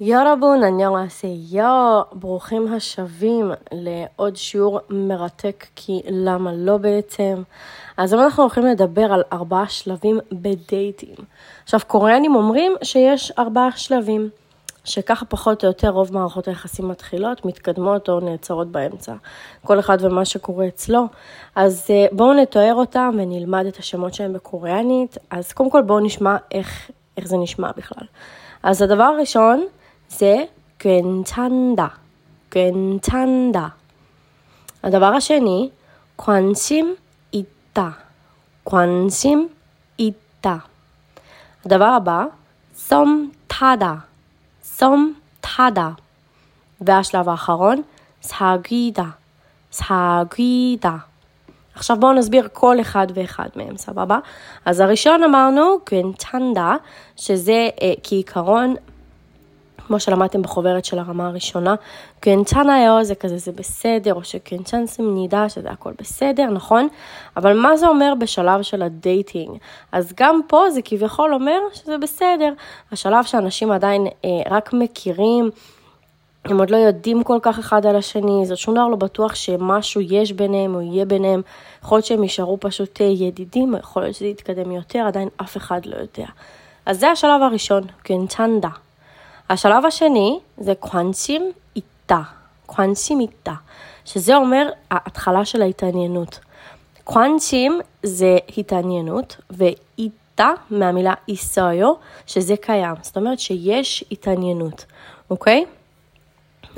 יורבון, אניונגעסייהו, ברוכים השבים לעוד שיעור מרתק, כי למה לא בעצם? אז היום אנחנו הולכים לדבר על ארבעה שלבים בדייטים. עכשיו, קוריאנים אומרים שיש ארבעה שלבים, שככה פחות או יותר רוב מערכות היחסים מתחילות, מתקדמות או נעצרות באמצע. כל אחד ומה שקורה אצלו. אז אה, בואו נתואר אותם ונלמד את השמות שלהם בקוריאנית. אז קודם כל בואו נשמע איך, איך זה נשמע בכלל. אז הדבר הראשון, זה 괜찮다, 괜찮다. הדבר השני, 관심 있다, 관심 있다. הדבר הבא, 썸 타다, 썸 타다. והשלב האחרון, 사귀다, 사귀다. עכשיו בואו נסביר כל אחד ואחד מהם, סבבה? אז הראשון אמרנו, קוונטנדה, שזה אה, כעיקרון כמו שלמדתם בחוברת של הרמה הראשונה, 괜찮아요 זה כזה זה בסדר, או ש 괜찮습니다 שזה הכל בסדר, נכון? אבל מה זה אומר בשלב של ה dating? אז גם פה זה כביכול אומר שזה בסדר. השלב שאנשים עדיין אה, רק מכירים, הם עוד לא יודעים כל כך אחד על השני, זאת שום דבר לא בטוח שמשהו יש ביניהם או יהיה ביניהם. יכול להיות שהם יישארו פשוט אה, ידידים, יכול להיות שזה יתקדם יותר, עדיין אף אחד לא יודע. אז זה השלב הראשון, קנצ'נדה. השלב השני זה קוואנצ'ים איתה, קוואנצ'ים איתה, שזה אומר ההתחלה של ההתעניינות. קוואנצ'ים זה התעניינות, ואיתה מהמילה איסאיו, שזה קיים. זאת אומרת שיש התעניינות, אוקיי?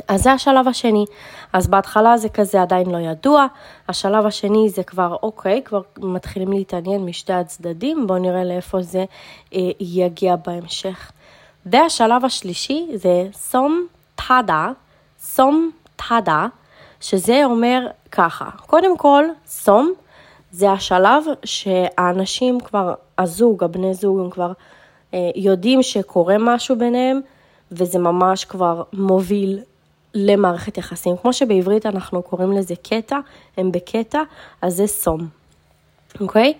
אז זה השלב השני. אז בהתחלה זה כזה עדיין לא ידוע, השלב השני זה כבר אוקיי, כבר מתחילים להתעניין משתי הצדדים, בואו נראה לאיפה זה אה, יגיע בהמשך. והשלב השלישי זה סום טאדה, סום טאדה, שזה אומר ככה, קודם כל, סום זה השלב שהאנשים כבר, הזוג, הבני זוג, הם כבר אה, יודעים שקורה משהו ביניהם, וזה ממש כבר מוביל למערכת יחסים. כמו שבעברית אנחנו קוראים לזה קטע, הם בקטע, אז זה סום, אוקיי?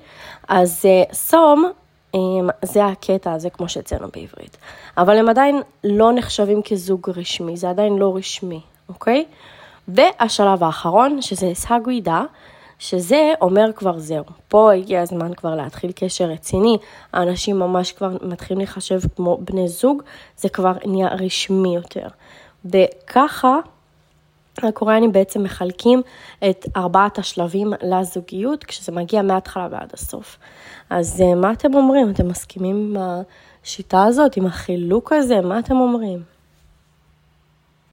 אז אה, סום זה הקטע הזה כמו שאצלנו בעברית. אבל הם עדיין לא נחשבים כזוג רשמי, זה עדיין לא רשמי, אוקיי? והשלב האחרון, שזה סגווידה, שזה אומר כבר זהו. פה הגיע הזמן כבר להתחיל קשר רציני, האנשים ממש כבר מתחילים להיחשב כמו בני זוג, זה כבר נהיה רשמי יותר. וככה הקוריאנים בעצם מחלקים את ארבעת השלבים לזוגיות, כשזה מגיע מההתחלה ועד הסוף. אז אה, מה אתם אומרים? אתם מסכימים עם השיטה הזאת, עם החילוק הזה? מה אתם אומרים?